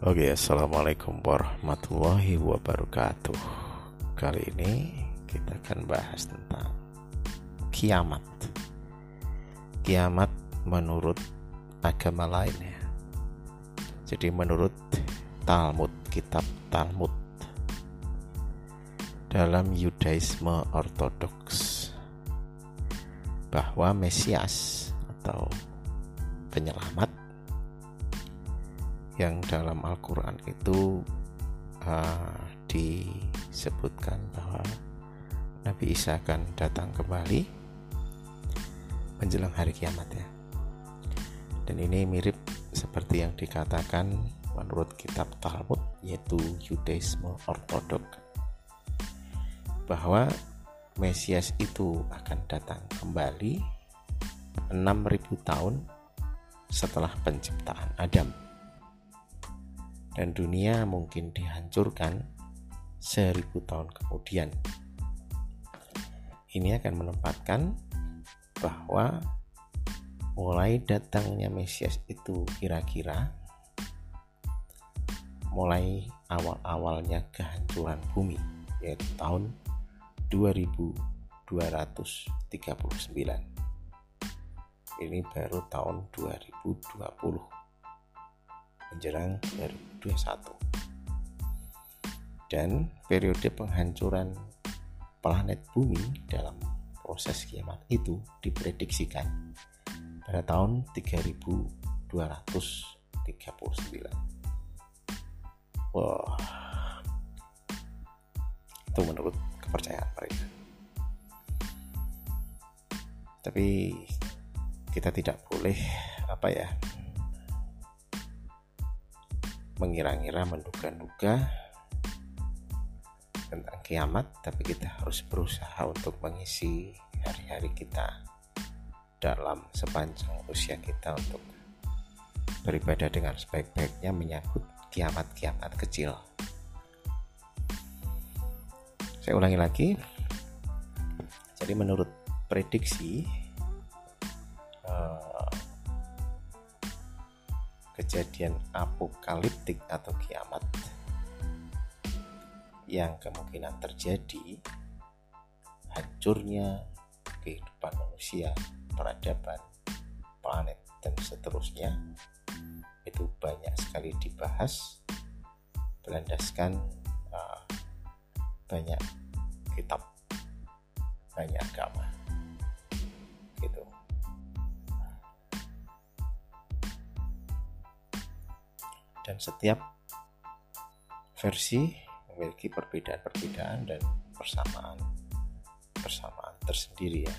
Oke, assalamualaikum warahmatullahi wabarakatuh. Kali ini kita akan bahas tentang kiamat. Kiamat menurut agama lain ya. Jadi menurut Talmud, kitab Talmud dalam Yudaisme Ortodoks bahwa Mesias atau penyelamat yang dalam Al-Quran itu uh, disebutkan bahwa Nabi Isa akan datang kembali menjelang hari kiamat ya. Dan ini mirip seperti yang dikatakan menurut kitab Talmud yaitu Yudaisme Ortodok bahwa Mesias itu akan datang kembali 6000 tahun setelah penciptaan Adam dan dunia mungkin dihancurkan seribu tahun kemudian. Ini akan menempatkan bahwa mulai datangnya Mesias itu kira-kira mulai awal-awalnya kehancuran bumi yaitu tahun 2239 ini baru tahun 2020 menjelang 2021 dan periode penghancuran planet bumi dalam proses kiamat itu diprediksikan pada tahun 3239 wah. Itu menurut kepercayaan mereka. Tapi kita tidak boleh apa ya mengira-ngira menduga-duga tentang kiamat tapi kita harus berusaha untuk mengisi hari-hari kita dalam sepanjang usia kita untuk beribadah dengan sebaik-baiknya menyambut kiamat-kiamat kecil. Saya ulangi lagi. Jadi menurut prediksi kejadian apokaliptik atau kiamat yang kemungkinan terjadi hancurnya kehidupan manusia, peradaban, planet dan seterusnya itu banyak sekali dibahas berlandaskan uh, banyak kitab banyak agama dan setiap versi memiliki perbedaan-perbedaan dan persamaan persamaan tersendiri ya.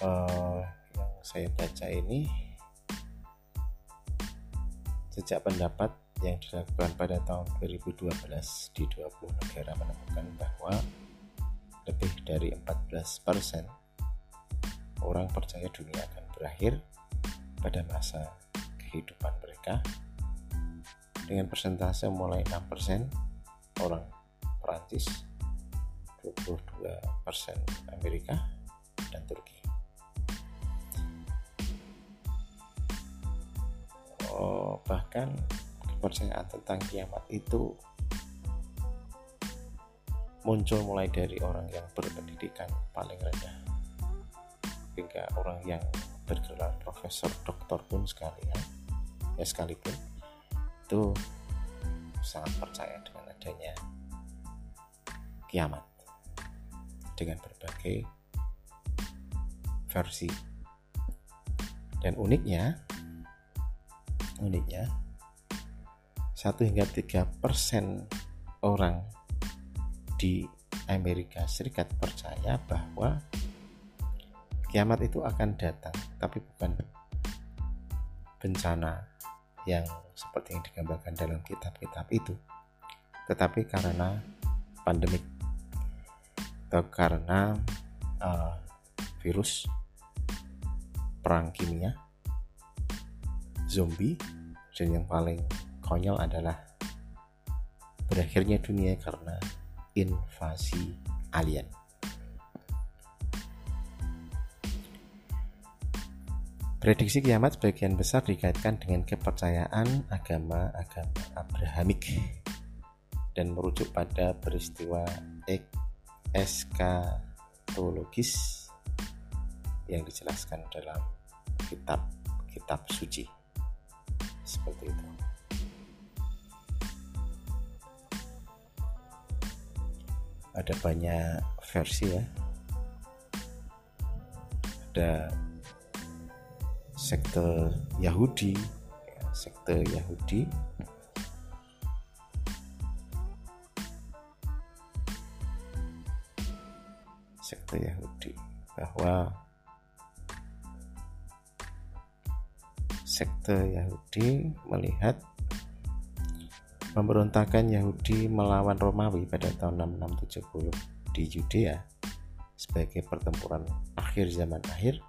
Uh, yang saya baca ini sejak pendapat yang dilakukan pada tahun 2012 di 20 negara menemukan bahwa lebih dari 14 persen orang percaya dunia akan berakhir pada masa kehidupan mereka dengan persentase mulai 6% orang Perancis 22% Amerika dan Turki. Oh, bahkan kepercayaan tentang kiamat itu muncul mulai dari orang yang berpendidikan paling rendah hingga orang yang bergelar profesor doktor pun sekalian ya sekalipun. Itu sangat percaya dengan adanya kiamat. Dengan berbagai versi. Dan uniknya uniknya satu hingga tiga persen orang di Amerika Serikat percaya bahwa kiamat itu akan datang tapi bukan bencana yang seperti yang digambarkan dalam kitab-kitab itu. Tetapi karena pandemik atau karena uh, virus perang kimia zombie dan yang paling konyol adalah berakhirnya dunia karena invasi alien Prediksi kiamat sebagian besar dikaitkan dengan kepercayaan agama-agama Abrahamik dan merujuk pada peristiwa eskatologis yang dijelaskan dalam kitab-kitab suci. Seperti itu. Ada banyak versi ya. Ada sekte Yahudi, ya, sekte Yahudi. Sekte Yahudi. Bahwa sekte Yahudi melihat pemberontakan Yahudi melawan Romawi pada tahun 6670 di Judea sebagai pertempuran akhir zaman akhir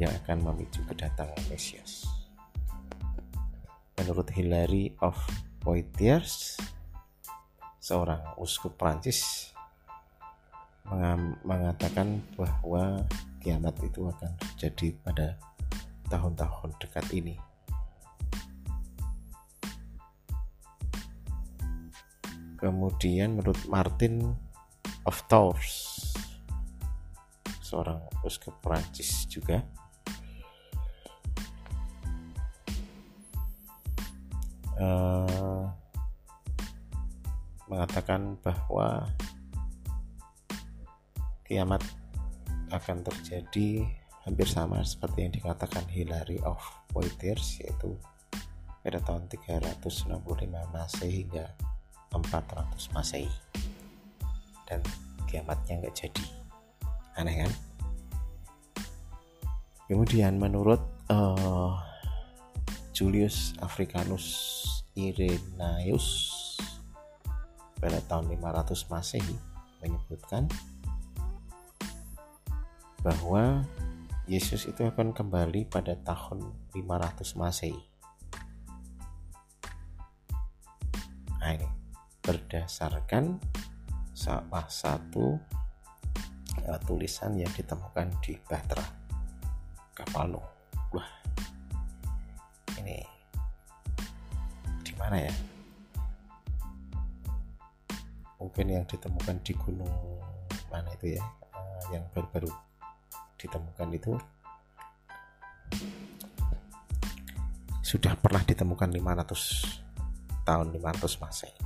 yang akan memicu kedatangan Mesias. Menurut Hilary of Poitiers, seorang uskup Prancis mengatakan bahwa kiamat itu akan terjadi pada tahun-tahun dekat ini. Kemudian menurut Martin of Tours, seorang uskup Prancis juga, uh, mengatakan bahwa kiamat akan terjadi hampir sama seperti yang dikatakan Hilary of Poitiers yaitu pada tahun 365 Masehi hingga 400 Masehi. Dan kiamatnya nggak jadi. Aneh kan? Kemudian menurut uh, Julius Africanus Irenaeus pada tahun 500 Masehi menyebutkan bahwa Yesus itu akan kembali pada tahun 500 Masehi. Nah ini berdasarkan salah satu uh, tulisan yang ditemukan di Bahtera kapal Nuh. Wah, mana ya mungkin yang ditemukan di gunung mana itu ya uh, yang baru-baru ditemukan itu sudah pernah ditemukan 500 tahun 500 Masehi.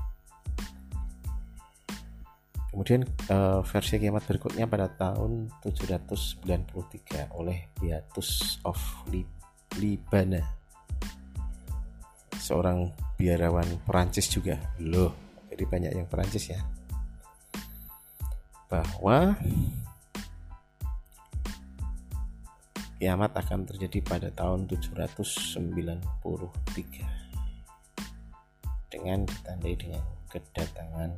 Kemudian uh, versi kiamat berikutnya pada tahun 793 oleh Beatus of Libana. Seorang biarawan Perancis juga. Loh jadi banyak yang Perancis ya. Bahwa kiamat akan terjadi pada tahun 793 dengan ditandai dengan kedatangan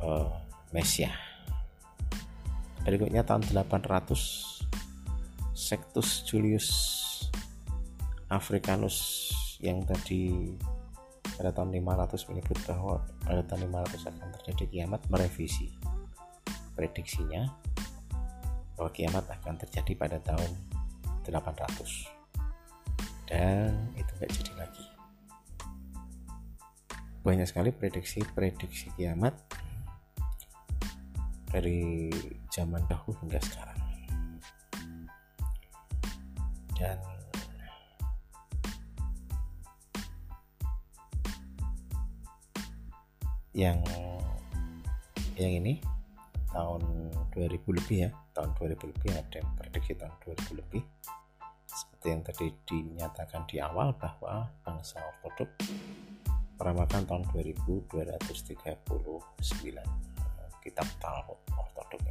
uh, Mesia berikutnya tahun 800 Sectus Julius Africanus yang tadi pada tahun 500 menyebut bahwa pada tahun 500 akan terjadi kiamat merevisi prediksinya bahwa kiamat akan terjadi pada tahun 800 dan itu nggak jadi lagi. Banyak sekali prediksi-prediksi kiamat dari zaman dahulu hingga sekarang. Dan yang yang ini tahun 2000 lebih ya tahun 2000 lebih ada yang prediksi tahun 2000 lebih. Seperti yang tadi dinyatakan di awal bahwa bangsa ortodok meramalkan tahun 2239 kitab Talmud ortodok.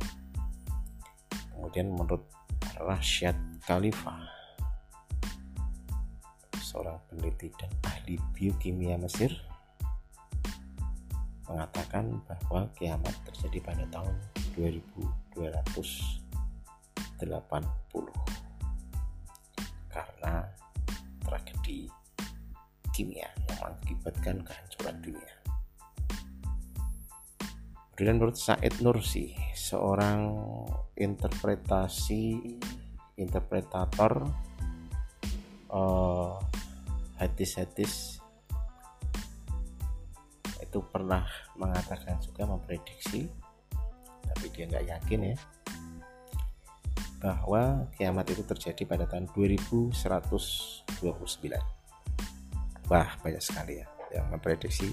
Kemudian menurut Rashid Khalifa seorang peneliti dan ahli biokimia Mesir mengatakan bahwa kiamat terjadi pada tahun 2280 karena tragedi kimia yang mengakibatkan kehancuran dunia. Kemudian menurut Said Nursi, seorang interpretasi interpretator uh, hadis-hadis itu pernah mengatakan juga memprediksi tapi dia nggak yakin ya bahwa kiamat itu terjadi pada tahun 2129 wah banyak sekali ya yang memprediksi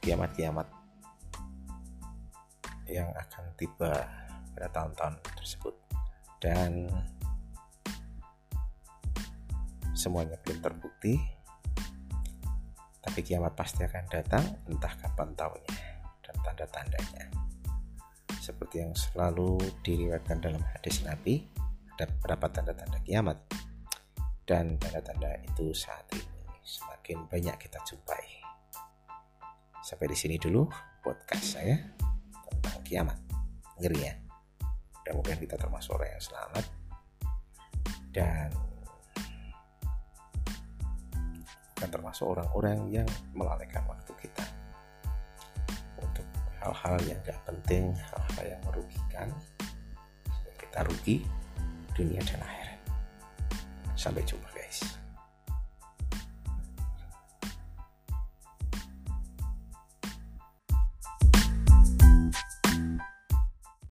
kiamat-kiamat yang akan tiba pada tahun-tahun tersebut. Dan semuanya belum terbukti tapi kiamat pasti akan datang entah kapan tahunnya dan tanda-tandanya. Seperti yang selalu diriwayatkan dalam hadis Nabi ada beberapa tanda-tanda kiamat. Dan tanda-tanda itu saat ini semakin banyak kita jumpai. Sampai di sini dulu podcast saya tentang kiamat. Ngeri ya? Mudah-mudahan kita termasuk orang yang selamat. Dan dan termasuk orang-orang yang melalaikan waktu kita. Untuk hal-hal yang gak penting hal-hal yang merugikan kita rugi dunia dan akhirat. Sampai jumpa